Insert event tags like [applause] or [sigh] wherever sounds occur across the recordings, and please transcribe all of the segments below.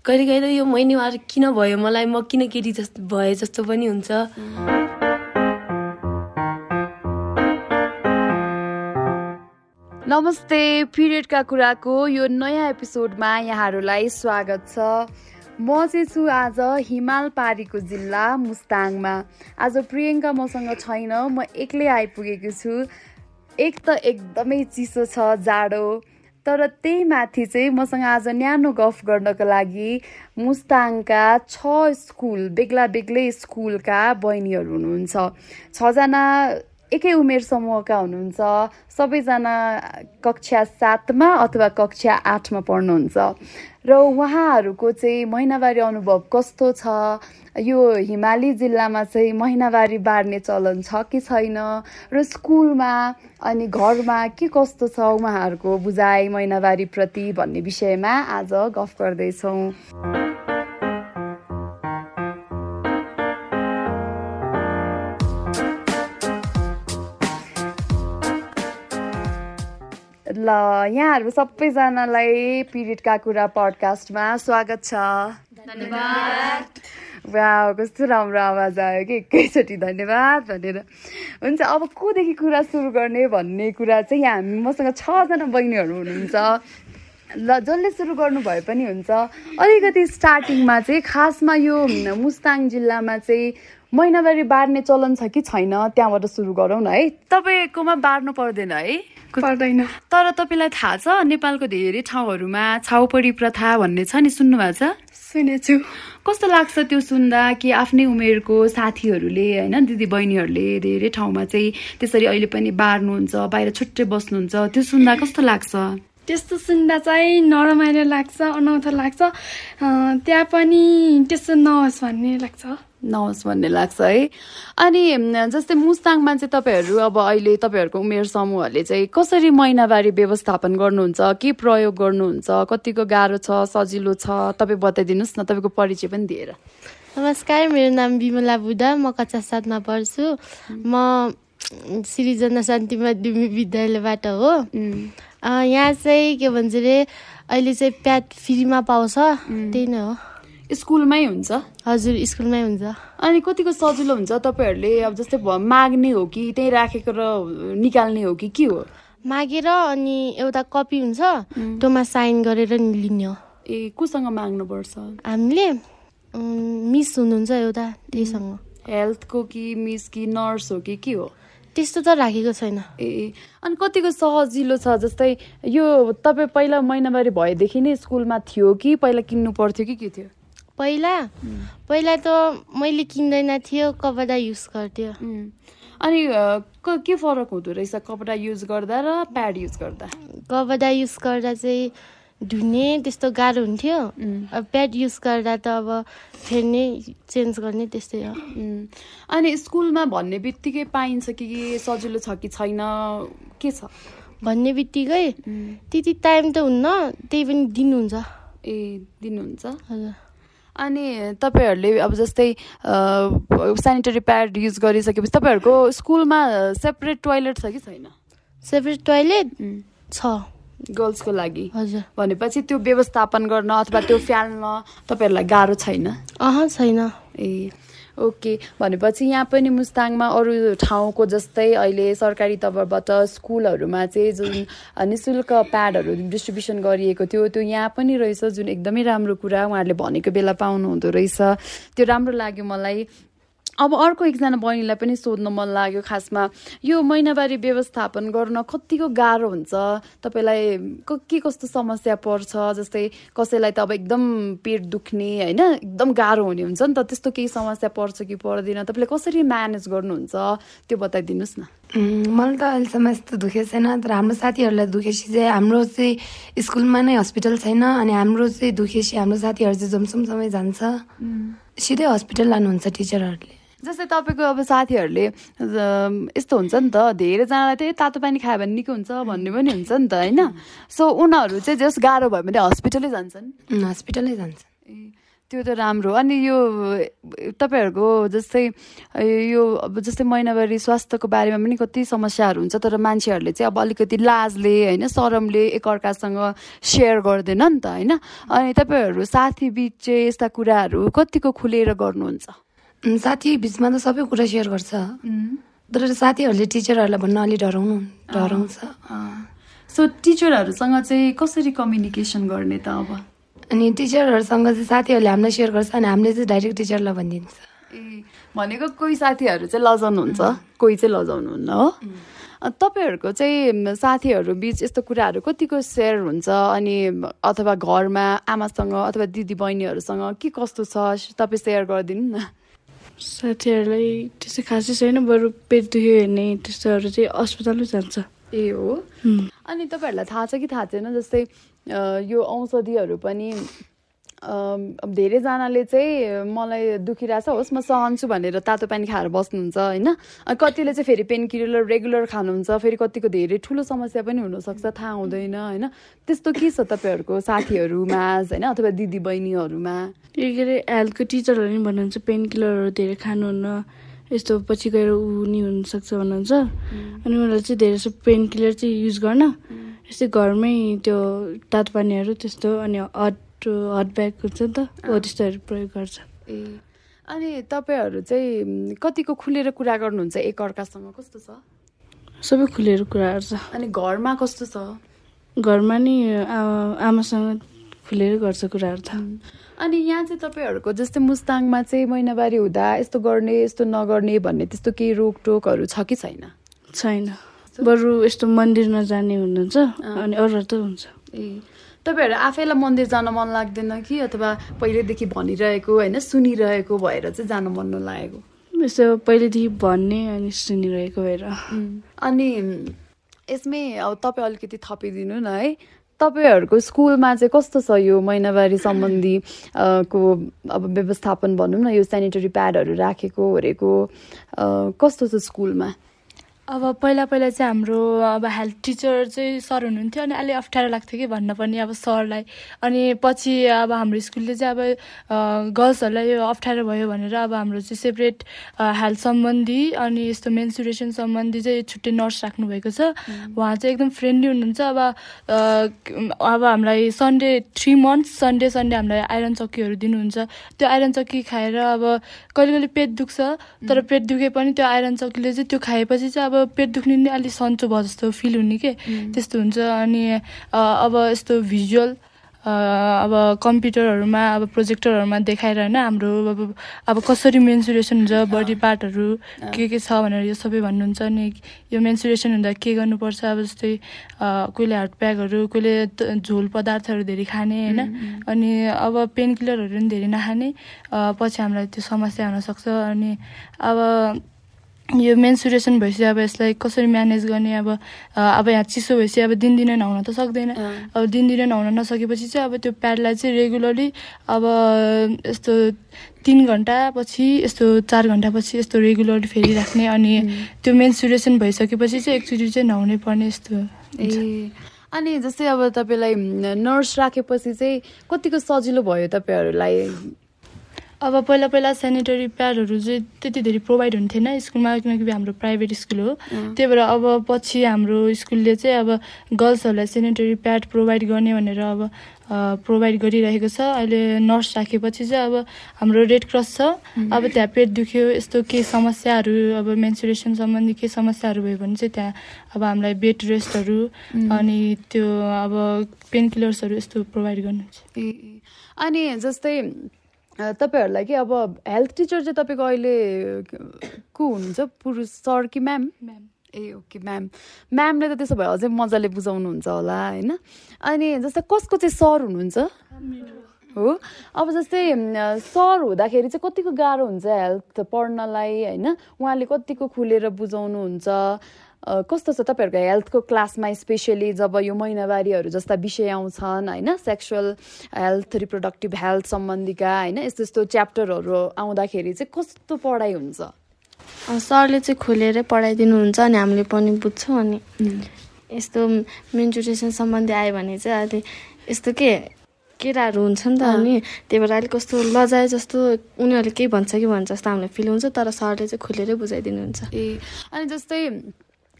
कहिले कहिले यो महिनावार किन भयो? मलाई म किन केटी जस्तो भए जस्तो पनि हुन्छ। नमस्ते पिरियडका कुराको यो नयाँ एपिसोडमा यहाँहरूलाई स्वागत छ। म चाहिँ छु आज हिमाल पारीको जिल्ला मुस्ताङमा। आज प्रियङ्का मसँग छैन म एक्लै आइपुगेको छु। एक त एकदमै चिसो छ जाडो। तर त्यही माथि चाहिँ मसँग आज न्यानो गफ गर्नको लागि मुस्ताङका छ स्कुल बेग्ला बेग्लै स्कुलका बहिनीहरू हुनुहुन्छ। छजना एकै उमेर समूहका हुनुहुन्छ। सबैजना कक्षा सातमा अथवा कक्षा आठमा पढ्नुहुन्छ। र उहाँहरूको चाहिँ महिनावारी अनुभव कस्तो छ? यो हिमाली जिल्लामा चाहिँ महिनावारी बार्ने चलन छ कि छैन? र स्कुलमा अनि घरमा के कस्तो छ उहाँहरूको बुझाइ महिनावारीप्रति भन्ने विषयमा आज गफ गर्दैछौँ। ल यहाँहरू सबैजनालाई पिरियडका कुरा पडकास्टमा स्वागत छ। वा कस्तो राम्रो आवाज आयो कि एकैचोटि धन्यवाद भनेर। हुन्छ अब कोदेखि कुरा सुरु गर्ने भन्ने कुरा चाहिँ यहाँ हामी मसँग छजना बहिनीहरू हुनुहुन्छ। ल जसले सुरु गर्नु भए पनि हुन्छ। अलिकति स्टार्टिङमा चाहिँ खासमा यो मुस्ताङ जिल्लामा चाहिँ महिनावारी बार्ने चलन छ कि छैन? त्यहाँबाट सुरु गरौँ न है। तपाईँकोमा बार्नु पर्दैन है। पर्दैन। तर तपाईँलाई थाहा छ नेपालको धेरै ठाउँहरूमा छाउपडी प्रथा भन्ने छ नि सुन्नुभएको छ? सुनेछु। कस्तो लाग्छ त्यो सुन्दा कि आफ्नै उमेरको साथीहरूले होइन दिदी बहिनीहरूले धेरै ठाउँमा चाहिँ त्यसरी अहिले पनि बार्नुहुन्छ बाहिर छुट्टै बस्नुहुन्छ त्यो सुन्दा कस्तो लाग्छ? त्यस्तो सुन्दा चाहिँ नरमाइलो लाग्छ अनौठो लाग्छ। त्यहाँ पनि त्यस्तो नहोस् भन्ने लाग्छ। नहोस् भन्ने लाग्छ है। अनि जस्तै मुस्ताङमा चाहिँ तपाईँहरू अब अहिले तपाईँहरूको उमेर समूहहरूले चाहिँ कसरी महिनावारी व्यवस्थापन गर्नुहुन्छ के प्रयोग गर्नुहुन्छ कतिको गाह्रो छ सजिलो छ तपाईँ बताइदिनुहोस् न तपाईँको परिचय पनि दिएर। नमस्कार मेरो नाम विमला बुद्ध म कक्षा सातमा पढ्छु। म सृजना शान्ति माध्यमिक विद्यालयबाट हो। यहाँ चाहिँ के भन्छ अरे अहिले चाहिँ प्याड फ्रीमा पाउँछ त्यही नै हो। स्कुलमै हुन्छ। हजुर स्कुलमै हुन्छ। अनि कतिको सजिलो हुन्छ तपाईँहरूले? अब जस्तै माग्ने हो कि त्यहीँ राखेको र निकाल्ने हो कि के हो? मागेर अनि एउटा कपी हुन्छ त्योमा साइन गरेर लिने हो। ए कोसँग माग्नुपर्छ? हामीले मिस हुनुहुन्छ एउटा त्यहीसँग हेल्थको कि मिस कि नर्स हो कि के हो? त्यस्तो त राखेको छैन। ए अनि कतिको सजिलो छ? जस्तै यो तपाईँ पहिला महिनावारी भएदेखि नै स्कुलमा थियो कि पहिला किन्नु पर्थ्यो कि के थियो? पहिला? पहिला त मैले किन्दैन थियो कपडा युज गर्थ्यो. अनि क- फरक हुँदो रहेछ कपडा युज गर्दा र प्याड युज गर्दा? कपडा युज गर्दा चाहिँ धुने त्यस्तो गाह्रो हुन्थ्यो। अब प्याड युज गर्दा त अब फेर्ने चेन्ज गर्ने त्यस्तै हो. अनि स्कुलमा भन्ने बित्तिकै पाइन्छ कि के सजिलो छ कि छैन के छ? भन्ने बित्तिकै त्यति टाइम त हुन्न त्यही पनि दिनुहुन्छ। ए दिनुहुन्छ। हजुर। अनि तपाईँहरूले अब जस्तै सेनिटरी प्याड युज गरिसकेपछि तपाईँहरूको स्कुलमा सेपरेट टोइलेट छ कि छैन? सेपरेट टोइलेट छ। गर्ल्सको लागि? हजुर। भनेपछि त्यो व्यवस्थापन गर्न अथवा त्यो फ्याल्न तपाईँहरूलाई गाह्रो छैन? अह छैन। ए। ओके भनेपछि यहाँ पनि मुस्ताङमा अरू ठाउँको जस्तै अहिले सरकारी तर्फबाट स्कुलहरूमा चाहिँ जुन नि शुल्क प्याडहरू डिस्ट्रिब्युसन गरिएको थियो त्यो यहाँ पनि रहेछ जुन एकदमै राम्रो कुरा उहाँहरूले भनेको बेला पाउनु हुँदो रहेछ। त्यो राम्रो लाग्यो मलाई। अब अर्को एकजना बहिनीलाई पनि सोध्न मन लाग्यो खासमा। यो महिनावारी व्यवस्थापन गर्न कतिको गाह्रो हुन्छ? तपाईँलाई क- कस्तो समस्या पर्छ? जस्तै कसैलाई त अब एकदम पेट दुख्ने होइन? एकदम गाह्रो हुने हुन्छ नि त। त्यस्तो केही समस्या पर्छ कि पर्दैन? तपाईँले कसरी म्यानेज गर्नुहुन्छ? त्यो बताइदिनुहोस् न। मलाई त अहिलेसम्म यस्तो दुखेको छैन तर हाम्रो साथीहरूलाई दुखेपछि चाहिँ हाम्रो चाहिँ स्कुलमा नै हस्पिटल छैन अनि हाम्रो चाहिँ दुखेपछि हाम्रो साथीहरू चाहिँ जमसमसम्मै जान्छ। सिधै हस्पिटल लानुहुन्छ टिचरहरूले। जस्तै तपाईँको अब साथीहरूले यस्तो हुन्छ नि त धेरैजनालाई चाहिँ तातो पानी खायो भने निको हुन्छ भन्ने पनि हुन्छ नि त होइन? सो उनीहरू चाहिँ जस गाह्रो भयो भने हस्पिटलै जान्छन्। हस्पिटलै जान्छ ए त्यो त राम्रो। अनि यो तपाईँहरूको जस्तै यो अब जस्तै महिनावारी स्वास्थ्यको बारेमा पनि कति समस्याहरू हुन्छ तर मान्छेहरूले चाहिँ अब अलिकति लाजले होइन शरमले एकअर्कासँग सेयर गर्दैन नि त होइन? अनि तपाईँहरू साथी बिच चाहिँ यस्ता कुराहरू कतिको खुलेर गर्नुहुन्छ? साथी बिचमा त सबै कुरा सेयर गर्छ। तर साथीहरूले टिचरहरूलाई भन्न अलि डराउनु डराउँछ। सो टिचरहरूसँग चाहिँ कसरी कम्युनिकेसन गर्ने त अब? अनि टिचरहरूसँग चाहिँ साथीहरूले हामीलाई सेयर गर्छ अनि हामीले चाहिँ डाइरेक्ट टिचरलाई भनिदिन्छ। ए भनेको कोही साथीहरू चाहिँ लजाउनुहुन्छ? कोही चाहिँ लजाउनुहुन्न हो? तपाईँहरूको चाहिँ साथीहरू बिच यस्तो कुराहरू कतिको सेयर हुन्छ? अनि अथवा घरमा आमासँग अथवा दिदी बहिनीहरूसँग के कस्तो छ? तपाईँ सेयर गरिदिनु न। साथीहरूलाई त्यस्तो खासै छैन बरु पेट दुख्यो भने त्यस्तोहरू चाहिँ अस्पतालै जान्छ। ए हो? अनि तपाईँहरूलाई थाहा छ कि थाहा छैन जस्तै यो औषधिहरू पनि धेरैजनाले चाहिँ मलाई दुखिरहेछ होस् म सहन्छु भनेर तातो पानी खाएर बस्नुहुन्छ होइन? अनि कतिले चाहिँ फेरि पेन किलर रेगुलर खानुहुन्छ फेरि कतिको धेरै ठुलो समस्या पनि हुनसक्छ थाहा हुँदैन होइन? त्यस्तो के छ तपाईँहरूको साथीहरूमा होइन? अथवा दिदी बहिनीहरूमा के के अरे हेल्थको टिचरहरूले पनि भन्नुहुन्छ पेन किलरहरू धेरै खानुहुन्न यस्तो पछि गएर ऊ नि हुनसक्छ भन्नुहुन्छ। अनि मलाई चाहिँ धेरै जस्तो पेन किलर चाहिँ युज गर्न यस्तै घरमै त्यो तातो पानीहरू त्यस्तो अनि हट हट ब्याग हुन्छ नि त हो त्यस्तोहरू प्रयोग गर्छ। ए अनि तपाईँहरू चाहिँ कतिको खुलेर कुरा गर्नुहुन्छ एकअर्कासँग कस्तो छ? सबै खुलेर कुराहरू छ अनि घरमा कस्तो छ? घरमा नि आमासँग खुलेर गर्छ कुराहरू त। अनि यहाँ चाहिँ तपाईँहरूको जस्तै मुस्ताङमा चाहिँ महिनावारी हुँदा यस्तो गर्ने यस्तो नगर्ने भन्ने त्यस्तो केही रोकटोकहरू छ कि छैन? छैन। बरु यस्तो मन्दिर नजाने हुनुहुन्छ अनि अरूहरू त हुन्छ। ए तपाईँहरू आफैलाई मन्दिर जान मन लाग्दैन कि? अथवा पहिल्यैदेखि भनिरहेको होइन सुनिरहेको भएर चाहिँ जान मन नलागेको? यस्तो पहिलेदेखि भन्ने अनि सुनिरहेको भएर। अनि यसमै अब तपाईँ अलिकति थपिदिनु न है। तपाईँहरूको स्कुलमा चाहिँ कस्तो छ यो महिनावारी सम्बन्धी को अब व्यवस्थापन भनौँ न यो सेनिटरी प्याडहरू राखेको ओरेको कस्तो छ स्कुलमा? अब पहिला पहिला चाहिँ हाम्रो अब हेल्थ टिचर चाहिँ सर हुनुहुन्थ्यो अनि अलिक अप्ठ्यारो लाग्थ्यो कि भन्न पनि अब सरलाई। अनि पछि अब हाम्रो स्कुलले चाहिँ अब गर्ल्सहरूलाई यो अप्ठ्यारो भयो भनेर अब हाम्रो चाहिँ सेपरेट हेल्थ सम्बन्धी अनि यस्तो मेन्सुरेसन सम्बन्धी चाहिँ छुट्टै नर्स राख्नुभएको छ। उहाँ चाहिँ एकदम फ्रेन्डली हुनुहुन्छ। अब अब हामीलाई Sunday three months Sunday Sunday हामीलाई आइरन चक्कीहरू दिनुहुन्छ। त्यो आइरन चक्की खाएर अब कहिले कहिले पेट दुख्छ। तर पेट दुखे पनि त्यो आइरन चक्कीले चाहिँ त्यो खाएपछि चाहिँ अब पेट दुख्ने नि अलिक सन्चो भयो जस्तो फिल हुने के? त्यस्तो हुन्छ। अनि अब यस्तो भिजुअल अब कम्प्युटरहरूमा अब प्रोजेक्टरहरूमा देखाएर होइन हाम्रो अब अब कसरी मेन्सुरेसन हुन्छ बडी पार्टहरू के के छ भनेर यो सबै भन्नुहुन्छ। अनि यो मेन्सुरेसन हुँदा के गर्नुपर्छ? अब जस्तै कोहीले हार्ट प्याकहरू कोहीले झोल पदार्थहरू धेरै खाने होइन। अनि अब पेन किलरहरू पनि धेरै नखाने। पछि हामीलाई त्यो समस्या हुनसक्छ। अनि अब यो मेन्सुरेसन भएपछि अब यसलाई कसरी म्यानेज गर्ने अब अब यहाँ चिसो भएपछि अब दिनदिनै नुहाउन त सक्दैन। अब दिनदिनै नुहाउन नसकेपछि चाहिँ अब त्यो प्याडलाई चाहिँ रेगुलरली अब यस्तो तिन घन्टा पछि यस्तो चार घन्टा पछि यस्तो रेगुलरली फेरि राख्ने अनि त्यो मेन्सुरेसन भइसकेपछि चाहिँ एकचोटि चाहिँ नुहाउनै पर्ने यस्तो। ए। अनि जस्तै अब तपाईँलाई नर्स राखेपछि चाहिँ कतिको सजिलो भयो तपाईँहरूलाई? अब पहिला पहिला सेनिटरी प्याडहरू चाहिँ त्यति धेरै प्रोभाइड हुन्थेन। स्कुलमा किनकि हाम्रो प्राइभेट स्कुल हो। त्यही भएर अब पछि हाम्रो स्कुलले चाहिँ अब गर्ल्सहरूलाई सेनिटरी प्याड प्रोभाइड गर्ने भनेर अब प्रोभाइड गरिरहेको छ। अहिले नर्स राखेपछि चाहिँ अब हाम्रो रेड क्रस छ। अब त्यहाँ पेट दुख्यो यस्तो केही समस्याहरू अब मेन्सुरेसन सम्बन्धी केही समस्याहरू भयो भने चाहिँ त्यहाँ अब हामीलाई बेड रेस्टहरू अनि त्यो अब पेन किलर्सहरू यस्तो प्रोभाइड गर्नुहुन्छ। अनि जस्तै तपाईँहरूलाई कि अब हेल्थ टिचर चाहिँ तपाईँको अहिले को हुनुहुन्छ? पुरुष सर कि म्याम म्याम ए ओके म्याम म्यामले त त्यसो भए अझै मजाले बुझाउनुहुन्छ होला होइन? अनि जस्तै कसको चाहिँ सर हुनुहुन्छ? हो? अब जस्तै सर हुँदाखेरि चाहिँ कतिको गाह्रो हुन्छ हेल्थ पढ्नलाई होइन? उहाँले कतिको खुलेर बुझाउनुहुन्छ कस्तो छ तपाईँहरूको हेल्थको क्लासमा स्पेसियली जब यो महिनावारीहरू जस्ता विषय आउँछन् होइन? सेक्सुअल हेल्थ रिप्रोडक्टिभ हेल्थ सम्बन्धीका होइन? यस्तो यस्तो च्याप्टरहरू आउँदाखेरि चाहिँ कस्तो पढाइ हुन्छ? सरले चाहिँ खोलेरै पढाइदिनुहुन्छ अनि हामीले पनि बुझ्छौँ अनि यस्तो मेन्चुरेसन सम्बन्धी आयो भने चाहिँ अहिले यस्तो के केटाहरू हुन्छ नि त अनि त्यही भएर अलिक कस्तो लजाए जस्तो उनीहरूले केही भन्छ कि भन्छ जस्तो हामीलाई फिल हुन्छ तर सरले चाहिँ खुलेरै बुझाइदिनुहुन्छ। ए अनि जस्तै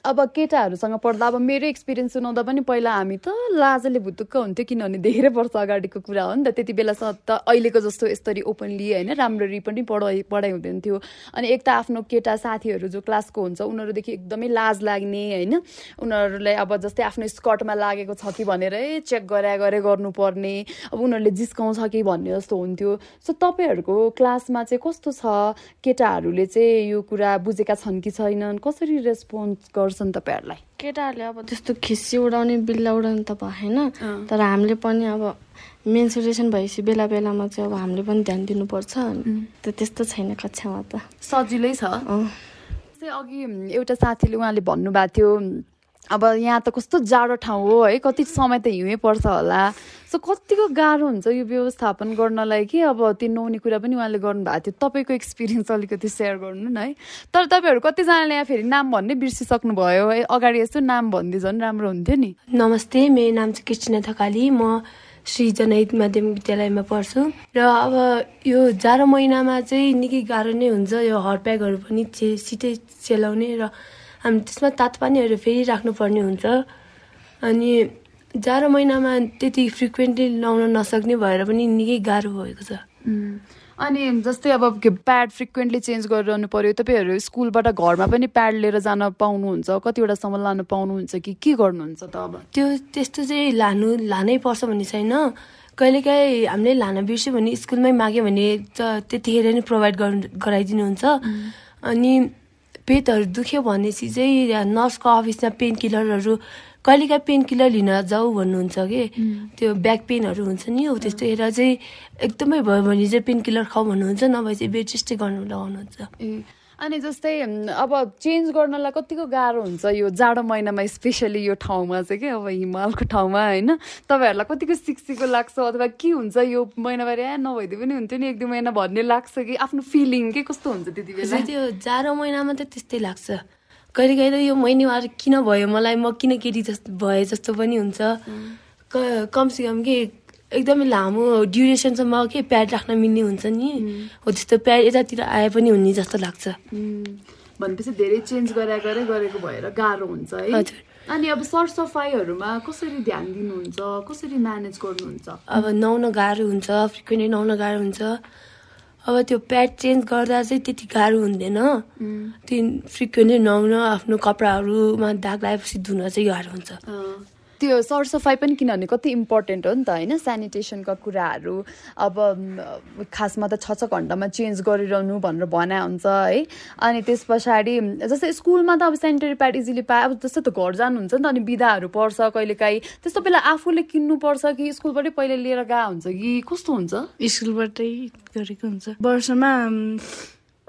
अब केटाहरूसँग पढ्दा अब मेरो एक्सपिरियन्स सुनाउँदा पनि पहिला हामी त लाजले भुतुक्क हुन्थ्यो किनभने धेरै वर्ष अगाडिको कुरा हो नि त। त्यति बेलासम्म त अहिलेको जस्तो यस्तरी ओपनली होइन राम्ररी पनि पढाइ पढाइ हुँदैन थियो अनि एक त आफ्नो केटा साथीहरू जो क्लासको हुन्छ उनीहरूदेखि एकदमै लाज लाग्ने होइन। उनीहरूलाई अब जस्तै आफ्नो स्कर्टमा लागेको छ कि भनेरै चेक गरे गरे गर्नुपर्ने। अब उनीहरूले जिस्काउँछ कि भन्ने जस्तो हुन्थ्यो। सो तपाईँहरूको क्लासमा चाहिँ कस्तो छ? केटाहरूले चाहिँ यो कुरा बुझेका छन् कि छैनन्? कसरी रेस्पोन्स गर्छन् तपाईँहरूलाई केटाहरूले अब त्यस्तो खिसी उडाउने बिल्ला उडाउने त भएन तर हामीले पनि अब मेन्सुरेसन भएपछि बेला बेलामा चाहिँ अब हामीले पनि ध्यान दिनुपर्छ। त त्यस्तो छैन कक्षामा त। सजिलै छ। अघि एउटा साथीले उहाँले भन्नुभएको थियो अब यहाँ त कस्तो जाडो ठाउँ हो है? कति समय त हिउँै पर्छ होला। सो कतिको गाह्रो हुन्छ यो व्यवस्थापन गर्नलाई कि? अब त्यो नहुने कुरा पनि उहाँले गर्नुभएको थियो। तपाईँको एक्सपिरियन्स अलिकति सेयर गर्नु न है? तर तपाईँहरू कतिजनाले यहाँ फेरि नाम भन्ने बिर्सिसक्नु भयो है? अगाडि यस्तो नाम भनिदिए झन् राम्रो हुन्थ्यो नि। नमस्ते मेरो नाम चाहिँ कृष्ण थकाली। म श्री जनहित माध्यमिक विद्यालयमा पढ्छु। र अब यो जाडो महिनामा चाहिँ निकै गाह्रो नै हुन्छ यो हट ब्यागहरू पनि चे सिटै सेलाउने र हामी त्यसमा तातो पानीहरू फेरि राख्नुपर्ने हुन्छ। अनि जाडो महिनामा त्यति फ्रिक्वेन्टली लाउन नसक्ने भएर पनि निकै गाह्रो भएको छ। अनि जस्तै अब प्याड फ्रिक्वेन्टली चेन्ज गरिरहनु पर्यो तपाईँहरू स्कुलबाट घरमा पनि प्याड लिएर जान पाउनुहुन्छ कतिवटासम्म लानु पाउनुहुन्छ कि के गर्नुहुन्छ त अब? त्यो त्यस्तो चाहिँ लानु लानै पर्छ भन्ने छैन। कहिलेकाहीँ हामीले लान बिर्स्यो भने स्कुलमै माग्यो भने त त्यतिखेर नै प्रोभाइड गर्नु गराइदिनुहुन्छ। अनि पेटहरू दुख्यो भनेपछि चाहिँ नर्सको अफिसमा पेन किलरहरू कहिलेकाहीँ पेन किलर लिन जाऊ भन्नुहुन्छ कि? त्यो ब्याक पेनहरू हुन्छ नि हो त्यस्तोखेर चाहिँ एकदमै भयो भने चाहिँ पेन किलर खाऊ भन्नुहुन्छ नभए चाहिँ बेड रेस्टै गर्नु लगाउनुहुन्छ। अनि जस्तै अब चेन्ज गर्नलाई कतिको गाह्रो हुन्छ यो जाडो महिनामा स्पेसली यो ठाउँमा चाहिँ के अब हिमालको ठाउँमा होइन? तपाईँहरूलाई कतिको सिक्सीको लाग्छ अथवा के हुन्छ यो महिनाभरि? ए नभइदिए पनि हुन्थ्यो नि एक दुई महिना भन्ने लाग्छ कि? आफ्नो फिलिङ के कस्तो हुन्छ त्यति बेला? त्यो जाडो महिनामा त त्यस्तै लाग्छ। कहिलेकाहीँ त यो महिनावार किन भयो? मलाई म किन केटी जस्तो भए जस्तो पनि हुन्छ। कमसेकम के एकदमै लामो ड्युरेसनसम्म के प्याड राख्न मिल्ने हुन्छ नि। हो त्यस्तो प्याड यतातिर आए पनि हुने जस्तो लाग्छ। भनेपछि धेरै चेन्ज गरे गरे गरेको भएर गाह्रो हुन्छ है। हजुर। अनि अब सरसफाइहरूमा कसरी ध्यान दिनुहुन्छ कसरी म्यानेज गर्नुहुन्छ? अब नुहाउन गाह्रो हुन्छ फ्रिक्वेन्टली नुहाउन गाह्रो हुन्छ। अब त्यो प्याड चेन्ज गर्दा चाहिँ त्यति गाह्रो हुँदैन। त्यो फ्रिक्वेन्टली नुहाउन आफ्नो कपडाहरूमा दाग लागेपछि धुन चाहिँ गाह्रो हुन्छ। त्यो सरसफाइ पनि किनभने कति इम्पोर्टेन्ट हो नि त होइन? सेनिटेसनका कुराहरू अब खासमा त छ छ घन्टामा चेन्ज गरिरहनु भनेर भना हुन्छ है? अनि त्यस पछाडि जस्तै स्कुलमा त अब सेनिटरी प्याड इजिली पाए अब जस्तो त घर जानुहुन्छ नि त अनि बिदाहरू पर्छ कहिलेकाहीँ। त्यस्तो बेला आफूले किन्नुपर्छ कि स्कुलबाटै पहिले लिएर गए हुन्छ कि? कस्तो हुन्छ? स्कुलबाटै गरेको हुन्छ। वर्षमा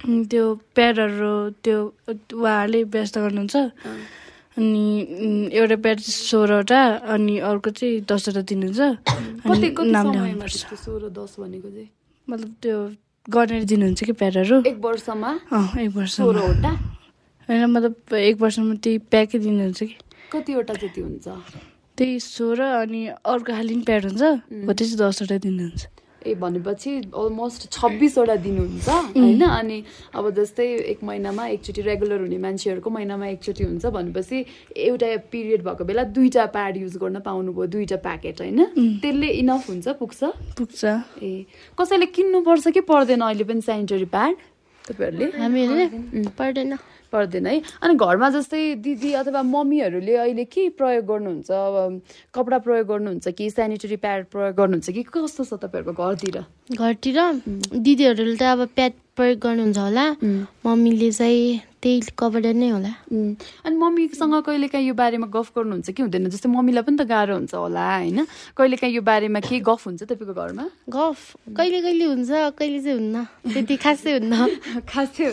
त्यो प्याडहरू त्यो उहाँहरूले व्यस्त गर्नुहुन्छ। अनि एउटा प्याड सोह्रवटा अनि अर्को चाहिँ दसवटा दिनुहुन्छ। अनि कति नाम ल्याउनुपर्छ। सोह्र दस भनेको चाहिँ? मतलब त्यो गरेर दिनुहुन्छ कि प्याडहरू एक वर्षमा? एक सोह्रवटा होइन मतलब एक वर्षमा त्यही प्याकै दिनुहुन्छ कि। कतिवटा जति हुन्छ? त्यही सोह्र अनि अर्को खालि पनि प्याड हुन्छ। हो त्यो चाहिँ दसवटा दिनुहुन्छ। ए भनेपछि अलमोस्ट छब्बिसवटा दिनुहुन्छ होइन? अनि अब जस्तै एक महिनामा एकचोटि रेगुलर हुने मान्छेहरूको महिनामा एकचोटि हुन्छ भनेपछि एउटा पिरियड भएको बेला दुईवटा प्याड युज गर्न पाउनुभयो दुईवटा प्याकेट होइन? त्यसले इनफ हुन्छ पुग्छ? पुग्छ। ए कसैले किन्नुपर्छ कि पर्दैन अहिले पनि सेनिटरी प्याड तपाईँहरूले? हामीहरूले पर्दैन। पर्दैन है। अनि घरमा जस्तै दिदी अथवा मम्मीहरूले अहिले के प्रयोग गर्नुहुन्छ? अब कपडा प्रयोग गर्नुहुन्छ कि सेनिटरी प्याड प्रयोग गर्नुहुन्छ कि कस्तो छ तपाईँहरूको घरतिर? घरतिर दिदीहरूले त अब प्याड प्रयोग गर्नुहुन्छ होला। मम्मीले चाहिँ त्यही कपडा नै होला। अनि मम्मीसँग कहिलेकाहीँ यो बारेमा गफ गर्नुहुन्छ कि हुँदैन? जस्तै मम्मीलाई पनि त गाह्रो हुन्छ होला होइन? कहिलेकाहीँ यो बारेमा के गफ हुन्छ तपाईँको घरमा? गफ? कहिले कहिले हुन्छ कहिले चाहिँ हुन्न। त्यति खासै हुन्न। [laughs] खासै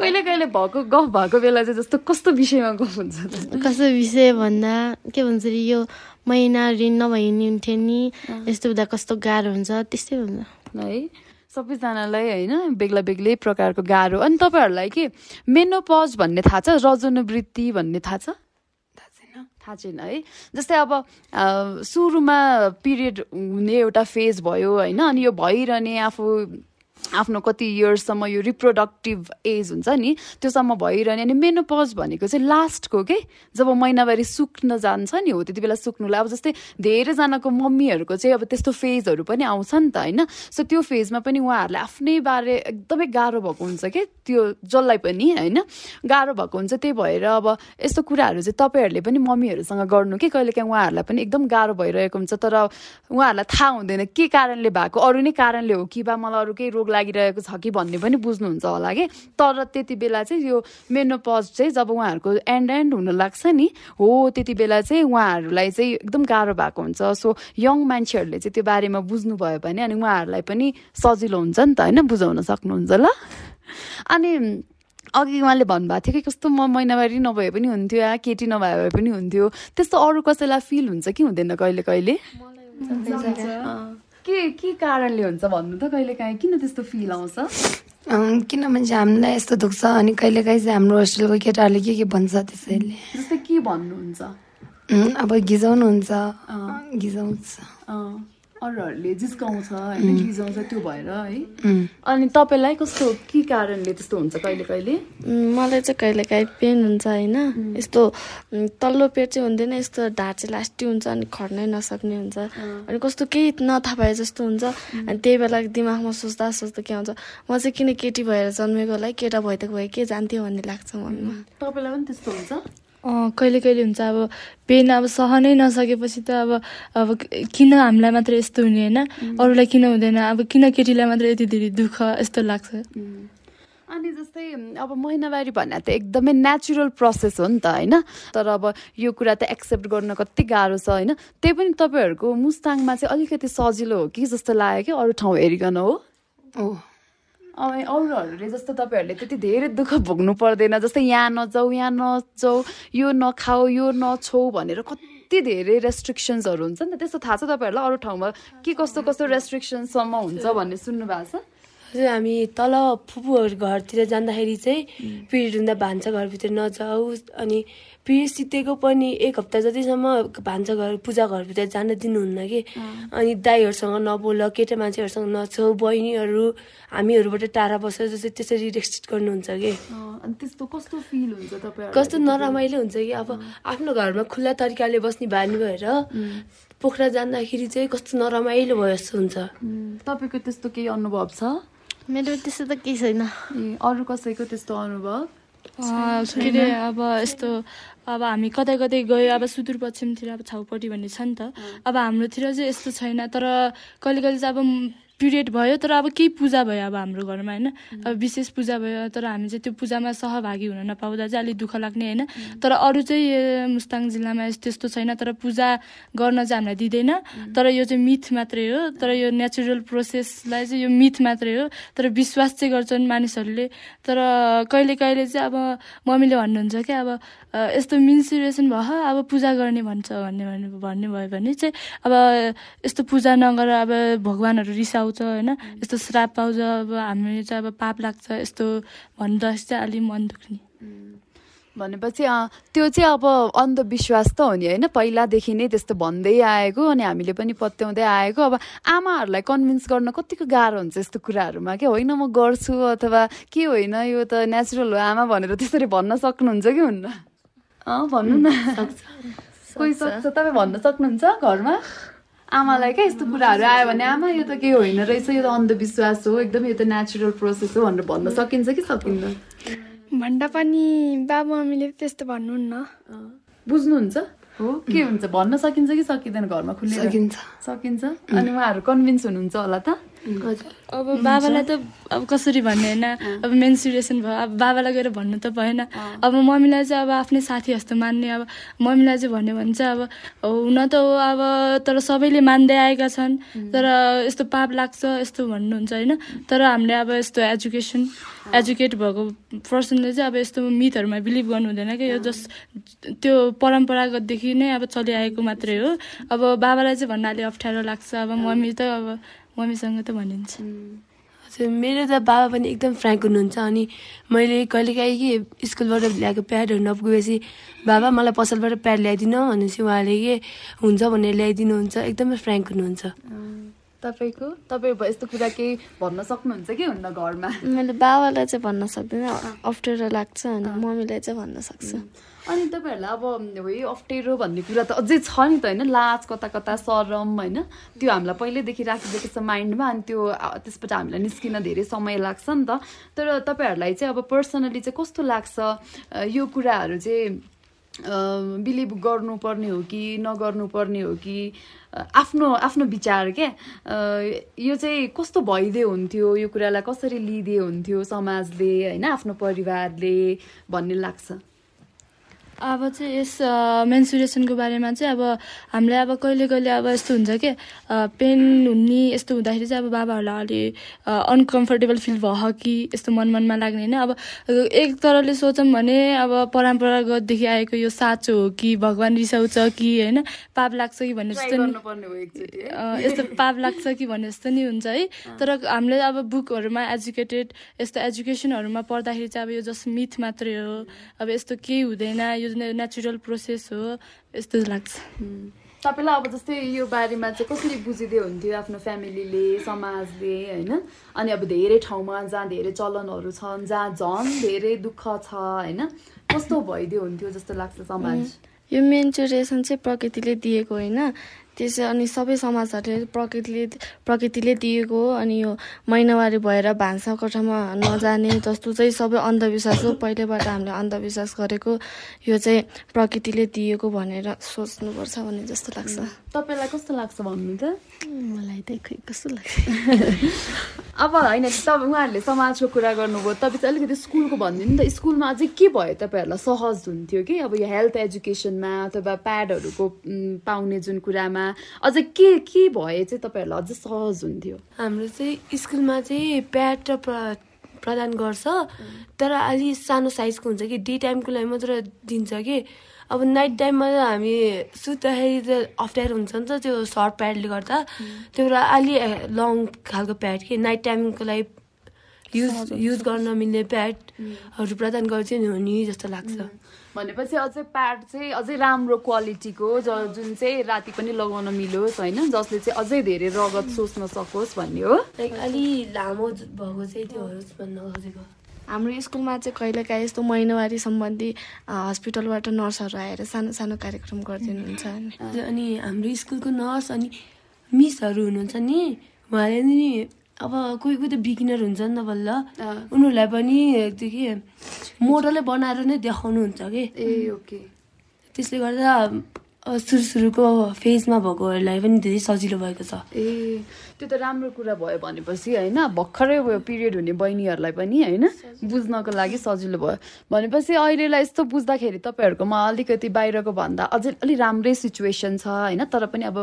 कहिले कहिले भएको गफ भएको बेला चाहिँ जस्तो कस्तो विषयमा गफ हुन्छ कस्तो विषय भन्दा के भन्छ अरे यो महिना ऋण नभइने हुन्थ्यो नि यस्तो हुँदा कस्तो गाह्रो हुन्छ त्यस्तै हुन्छ। है? सबैजनालाई होइन बेग्ला बेग्लै प्रकारको गाह्रो। अनि तपाईँहरूलाई के? मेनोपज भन्ने थाहा छ? रजोनुवृत्ति भन्ने थाहा छ? थाहा छैन। थाहा छैन है? जस्तै अब सुरुमा पिरियड हुने एउटा फेज भयो होइन? अनि यो भइरहने आफू आफ्नो कति इयर्ससम्म यो रिप्रोडक्टिभ एज हुन्छ नि त्योसम्म भइरहने अनि मेनोपज भनेको चाहिँ लास्टको के? जब महिनावारी सुक्न जान्छ नि हो त्यति बेला सुक्नुलाई अब जस्तै धेरैजनाको मम्मीहरूको चाहिँ अब त्यस्तो फेजहरू पनि आउँछ नि त होइन? सो त्यो फेजमा पनि उहाँहरूलाई आफ्नै बारे एकदमै गाह्रो भएको हुन्छ कि? त्यो जसलाई पनि होइन? गाह्रो भएको हुन्छ त्यही भएर अब यस्तो कुराहरू चाहिँ तपाईँहरूले पनि मम्मीहरूसँग गर्नु कि? कहिलेकाहीँ उहाँहरूलाई पनि एकदम गाह्रो भइरहेको हुन्छ तर उहाँहरूलाई थाहा हुँदैन के कारणले भएको अरू नै कारणले हो कि बा मलाई अरू केही रोग लागिरहेको छ कि भन्ने पनि बुझ्नुहुन्छ होला कि? तर त्यति बेला चाहिँ यो मेनोपज चाहिँ जब उहाँहरूको एन्ड एन्ड हुन लाग्छ नि हो त्यति बेला चाहिँ उहाँहरूलाई चाहिँ एकदम गाह्रो भएको हुन्छ। सो यङ मान्छेहरूले चाहिँ त्यो बारेमा बुझ्नुभयो भने अनि उहाँहरूलाई पनि सजिलो हुन्छ नि त होइन? बुझाउन सक्नुहुन्छ ल। अनि अघि उहाँले भन्नुभएको थियो कि कस्तो म महिनावारी नभए पनि हुन्थ्यो या केटी नभए भए पनि हुन्थ्यो। त्यस्तो अरू कसैलाई फिल हुन्छ कि हुँदैन कहिले कहिले? के कारणले हुन्छ भन्नु त कहिले काहीँ किन त्यस्तो फिल आउँछ? किनभने चाहिँ हामीलाई यस्तो दुख्छ अनि कहिलेकाहीँ चाहिँ हाम्रो होस्टेलको केटाहरूले के के भन्छ त्यसैले? जस्तै के भन्नुहुन्छ? अब गिजाउनुहुन्छ। गिजाउँछ। अँ, अरूहरूले जिस्काउँछ होइन गिजाउँछ त्यो भएर है। अनि तपाईँलाई कस्तो के कारणले त्यस्तो हुन्छ कहिले कहिले? मलाई चाहिँ कहिलेकाहीँ पेन हुन्छ होइन। यस्तो तल्लो पेट चाहिँ हुँदैन यस्तो ढाड चाहिँ लास्टी हुन्छ अनि खर्नै नसक्ने हुन्छ। अनि कस्तो केही नथाहा भए जस्तो हुन्छ। अनि त्यही बेला दिमागमा सोच्दा सोच्दा के हुन्छ म चाहिँ किन केटी भएर जन्मेको होला केटा त भए के जान्थ्यो भन्ने लाग्छ मनमा। तपाईँलाई पनि त्यस्तो हुन्छ? कहिले कहिले हुन्छ अब पेन अब सहनै नसकेपछि त अब अब किन हामीलाई मात्र यस्तो हुने होइन? अरूलाई किन हुँदैन? अब किन केटीलाई मात्र यति धेरै दुःख यस्तो लाग्छ? अनि जस्तै अब महिनावारी भन्ने त एकदमै नेचुरल प्रोसेस हो नि त होइन? तर अब यो कुरा त एक्सेप्ट गर्न कति गाह्रो छ होइन? त्यही पनि तपाईँहरूको मुस्ताङमा चाहिँ अलिकति सजिलो हो कि जस्तो लाग्यो कि अरू ठाउँ हेरिकन हो? अब अरूहरूले जस्तो तपाईँहरूले त्यति धेरै दुःख भोग्नु पर्दैन जस्तै यहाँ नजाऊ यहाँ नजाऊ यो नखाऊ यो नछौ भनेर कति धेरै रेस्ट्रिक्सन्सहरू हुन्छ नि त त्यस्तो थाहा छ तपाईँहरूलाई अरू ठाउँमा? के कस्तो कस्तो रेस्ट्रिक्सनसम्म हुन्छ भन्ने सुन्नु भएको छ? हजुर हामी तल फुपूहरू घरतिर जाँदाखेरि चाहिँ पिरियड हुँदा भान्सा घरभित्र नजाऊ अनि पिरियड सित्तेको पनि एक हप्ता जतिसम्म भान्सा घर पूजा घरभित्र जान दिनुहुन्न कि। अनि दाईहरूसँग नबोल केटा मान्छेहरूसँग नछौ बहिनीहरू हामीहरूबाट टाढा बसेर जस्तै त्यसरी रेस्ट्रिक्ट गर्नुहुन्छ कि। त्यस्तो कस्तो फिल हुन्छ कस्तो नरमाइलो हुन्छ कि। अब आफ्नो घरमा खुल्ला तरिकाले बस्ने बानी भएर पोखरा जाँदाखेरि चाहिँ कस्तो नरमाइलो भयो जस्तो हुन्छ। तपाईँको त्यस्तो केही अनुभव छ? मेरो त्यस्तो त केही छैन। ए अरू कसैको त्यस्तो अनुभव? अँ, के अरे अब यस्तो अब हामी कतै कतै गयो अब सुदूरपश्चिमतिर अब छाउपट्टि भन्ने छ नि त। अब हाम्रोतिर चाहिँ यस्तो छैन तर कहिले कहिले चाहिँ अब पिरियड भयो तर अब केही पूजा भयो अब हाम्रो घरमा होइन? अब विशेष पूजा भयो तर हामी चाहिँ त्यो पूजामा सहभागी हुन नपाउँदा चाहिँ अलिक दुःख लाग्ने होइन? तर अरू चाहिँ मुस्ताङ जिल्लामा यस- त्यस्तो छैन तर पूजा गर्न चाहिँ हामीलाई दिँदैन। तर यो चाहिँ मिथ मात्रै हो। तर यो नेचुरल प्रोसेसलाई चाहिँ यो मिथ मात्रै हो। तर विश्वास चाहिँ गर्छन् मानिसहरूले। तर कहिले कहिले चाहिँ अब मम्मीले भन्नुहुन्छ कि अब यस्तो मिन्सुरेसन भयो अब पूजा गर्ने भन्छ भन्ने भन्ने भन्ने भयो भने चाहिँ अब यस्तो पूजा नगर अब भगवान्हरू रिसाउँछ होइन? यस्तो श्राप पाउँछ अब हामी चाहिँ अब पाप लाग्छ यस्तो भन्दा चाहिँ अलिक मन दुख्ने। भनेपछि त्यो चाहिँ अब अन्धविश्वास त हो नि होइन? पहिलादेखि नै त्यस्तो भन्दै आएको अनि हामीले पनि पत्याउँदै आएको। अब आमाहरूलाई कन्भिन्स गर्न कतिको गाह्रो हुन्छ यस्तो कुराहरूमा? के होइन म गर्छु अथवा के होइन? यो त नेचुरल हो आमा भनेर त्यसरी भन्न सक्नुहुन्छ कि हुन्न? अँ भन्नु न। कोही सक्छ? तपाईँ भन्न सक्नुहुन्छ घरमा? आमालाई क्या यस्तो कुराहरू आयो भने आमा यो त केही होइन रहेछ यो त अन्धविश्वास हो एकदम यो त नेचुरल प्रोसेस हो भनेर भन्न सकिन्छ कि सकिन्न? भन्दा पनि बाबु मम्मीले त्यस्तो भन्नुहुन्न। बुझ्नुहुन्छ? हो के हुन्छ? भन्न सकिन्छ कि सकिँदैन घरमा खुलेर? सकिन्छ। सकिन्छ? अनि उहाँहरू कन्भिन्स हुनुहुन्छ होला त? अब बाबालाई त अब कसरी भन्ने होइन? अब मेन्सुरेसन भयो। अब बाबालाई गएर भन्नु त भएन। अब मम्मीलाई चाहिँ अब आफ्नै साथी जस्तो मान्ने। अब मम्मीलाई चाहिँ भन्यो भने चाहिँ अब हुन त हो अब तर सबैले मान्दै आएका छन्। तर यस्तो पाप लाग्छ यस्तो भन्नुहुन्छ होइन। तर हामीले अब यस्तो एजुकेसन एजुकेट भएको पर्सनले चाहिँ अब यस्तो मिथहरूमा बिलिभ गर्नु हुँदैन कि। यो जस त्यो परम्परागतदेखि नै अब चलिआएको मात्रै हो। अब बाबालाई चाहिँ भन्न अलिक अप्ठ्यारो लाग्छ। अब मम्मी त अब मम्मीसँग त भनिन्छ। हजुर मेरो त बाबा पनि एकदम फ्रेङ्क हुनुहुन्छ अनि मैले कहिलेकाहीँ कि स्कुलबाट ल्याएको प्याडहरू नपुगेपछि बाबा मलाई पसलबाट प्याड ल्याइदिनु भनेपछि उहाँले के हुन्छ भनेर ल्याइदिनुहुन्छ एकदमै फ्रेङ्क हुनुहुन्छ। तपाईँको तपाईँ यस्तो कुरा केही भन्न सक्नुहुन्छ कि हुन्न घरमा? मैले बाबालाई चाहिँ भन्न सक्दिनँ अप्ठ्यारो लाग्छ अनि मम्मीलाई चाहिँ भन्न सक्छु। अनि तपाईँहरूलाई अब है अप्ठ्यारो भन्ने कुरा त अझै छ नि त होइन। लाज कता कता सरम होइन। त्यो हामीलाई पहिल्यैदेखि राखिदिएको छ माइन्डमा अनि त्यो त्यसबाट हामीलाई निस्किन धेरै समय लाग्छ नि त। तर तपाईँहरूलाई चाहिँ अब पर्सनली चाहिँ कस्तो लाग्छ? यो कुराहरू चाहिँ बिलिभ गर्नुपर्ने हो कि नगर्नुपर्ने हो कि? आफ्नो आफ्नो विचार क्या यो चाहिँ कस्तो भइदियो हुन्थ्यो? यो कुरालाई कसरी लिइदिए हुन्थ्यो समाजले होइन आफ्नो परिवारले भन्ने लाग्छ। अब चाहिँ यस मेन्सुरेसनको बारेमा चाहिँ अब हामीलाई अब कहिले कहिले अब यस्तो हुन्छ कि पेन हुने यस्तो हुँदाखेरि चाहिँ अब बाबाहरूलाई अलि अनकम्फर्टेबल फिल भयो कि यस्तो मन मनमा लाग्ने होइन। अब एक तरहले सोचौँ भने अब परम्परागतदेखि आएको यो साँचो हो कि भगवान् रिसाउँछ कि होइन पाप लाग्छ कि भन्ने जस्तो यस्तो पाप लाग्छ कि भन्ने जस्तो नि हुन्छ है। तर हामीले अब बुकहरूमा एजुकेटेड यस्तो एजुकेसनहरूमा पढ्दाखेरि चाहिँ अब यो जस्ट मिथ मात्रै हो। अब यस्तो केही हुँदैन यो यो नेचुरल प्रोसेस हो यस्तो लाग्छ। तपाईँलाई अब जस्तै यो बारेमा चाहिँ कसरी बुझिदियो हुन्थ्यो आफ्नो फ्यामिलीले समाजले होइन? अनि अब धेरै ठाउँमा जहाँ धेरै चलनहरू छन् जहाँ झन् धेरै दुःख छ होइन? कस्तो भइदियो हुन्थ्यो जस्तो लाग्छ समाज? यो मेन्चुरेसन चाहिँ प्रकृतिले दिएको होइन। त्यसै अनि सबै समाजहरूले प्रकृतिले प्रकृतिले दिएको हो अनि यो महिनावारी भएर भान्सा कोठामा नजाने जस्तो चाहिँ सबै अन्धविश्वास हो। पहिल्यैबाट हामीले अन्धविश्वास गरेको यो चाहिँ प्रकृतिले दिएको भनेर सोच्नुपर्छ भन्ने जस्तो लाग्छ। तपाईँलाई कस्तो लाग्छ भन्नु त मलाई त खै कस्तो लाग्छ? [laughs] अब होइन तपाईँ उहाँहरूले समाजको कुरा गर्नुभयो तपाईँ चाहिँ अलिकति स्कुलको भनिदिनु नि त। स्कुलमा अझै के भयो तपाईँहरूलाई? सहज हुन्थ्यो कि? अब यो हेल्थ एजुकेसनमा अथवा प्याडहरूको पाउने जुन कुरामा अझ के के भए चाहिँ तपाईँहरूलाई अझ सहज हुन्थ्यो? हाम्रो चाहिँ स्कुलमा चाहिँ प्याड र प्रदान गर्छ तर अलि सानो साइजको हुन्छ कि डे टाइमको लागि मात्र दिन्छ कि। अब नाइट टाइममा हामी सुत्दाखेरि त अप्ठ्यारो हुन्छ नि त त्यो सर्ट प्याडले गर्दा। त्यो अलि लङ खालको प्याड कि नाइट टाइमको लागि युज युज गर्न मिल्ने प्याडहरू प्रदान गर्छ नि जस्तो लाग्छ। भनेपछि अझै प्याड चाहिँ अझै राम्रो क्वालिटीको ज जुन चाहिँ राति पनि लगाउन मिलोस् होइन जसले चाहिँ अझै धेरै रगत सोच्न सकोस् भन्ने हो। अलि लामो भएको चाहिँ त्यो भन्न खोजेको। हाम्रो स्कुलमा चाहिँ कहिलेकाहीँ यस्तो महिनावारी सम्बन्धी हस्पिटलबाट नर्सहरू आएर सानो सानो कार्यक्रम गरिदिनुहुन्छ अनि हाम्रो स्कुलको नर्स अनि मिसहरू हुनुहुन्छ नि उहाँले नि अब कोही कोही त बिगिनर हुन्छ नि त बल्ल उनीहरूलाई पनि त्यो के मोडलै बनाएर नै देखाउनुहुन्छ कि। Ah okay. त्यसले गर्दा सुरु सुरुको फेजमा भएकोहरूलाई पनि धेरै सजिलो भएको छ। ए त्यो त राम्रो कुरा भयो भनेपछि होइन? भर्खरै भयो पिरियड हुने बहिनीहरूलाई पनि होइन? बुझ्नको लागि सजिलो भयो। भनेपछि अहिलेलाई यस्तो बुझ्दाखेरि तपाईँहरूकोमा अलिकति बाहिरको भन्दा अझै अलिक राम्रै सिचुएसन छ होइन? तर पनि अब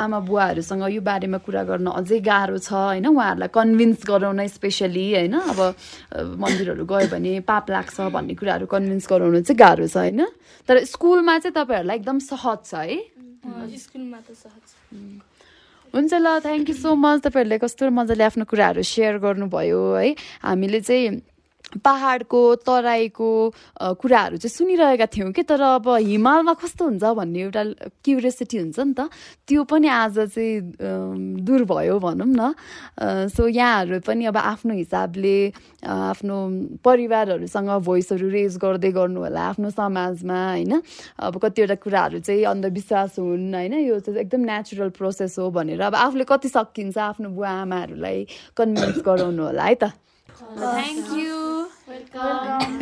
आमा बुवाहरूसँग यो बारेमा कुरा गर्न अझै गाह्रो छ होइन? उहाँहरूलाई कन्भिन्स गराउन स्पेसली होइन? अब मन्दिरहरू गयो भने पाप लाग्छ भन्ने कुराहरू कन्भिन्स गराउनु चाहिँ गाह्रो छ होइन? तर स्कुलमा चाहिँ तपाईँहरूलाई एकदम सहज छ है। स्कुलमा त सहज हुन्छ ल थ्याङ्क यू सो मच तपाईँहरूले कस्तो मजाले आफ्नो कुराहरू सेयर गर्नुभयो है। हामीले चाहिँ पाहाडको तराईको कुराहरू चाहिँ सुनिरहेका थियौँ कि? तर अब हिमालमा कस्तो हुन्छ भन्ने एउटा क्युरियोसिटी हुन्छ नि त। त्यो पनि आज चाहिँ दूर भयो भनौँ न। सो यहाँहरू पनि अब आफ्नो हिसाबले आफ्नो परिवारहरूसँग भोइसहरू रेज गर्दै गर्नु होला आफ्नो समाजमा होइन। अब कतिवटा कुराहरू चाहिँ अन्धविश्वास हुन् होइन। यो चाहिँ एकदम नेचुरल प्रोसेस हो भनेर अब आफूले कति सकिन्छ आफ्नो बुवा आमाहरूलाई कन्भिन्स गराउनु होला है त। Thank you welcome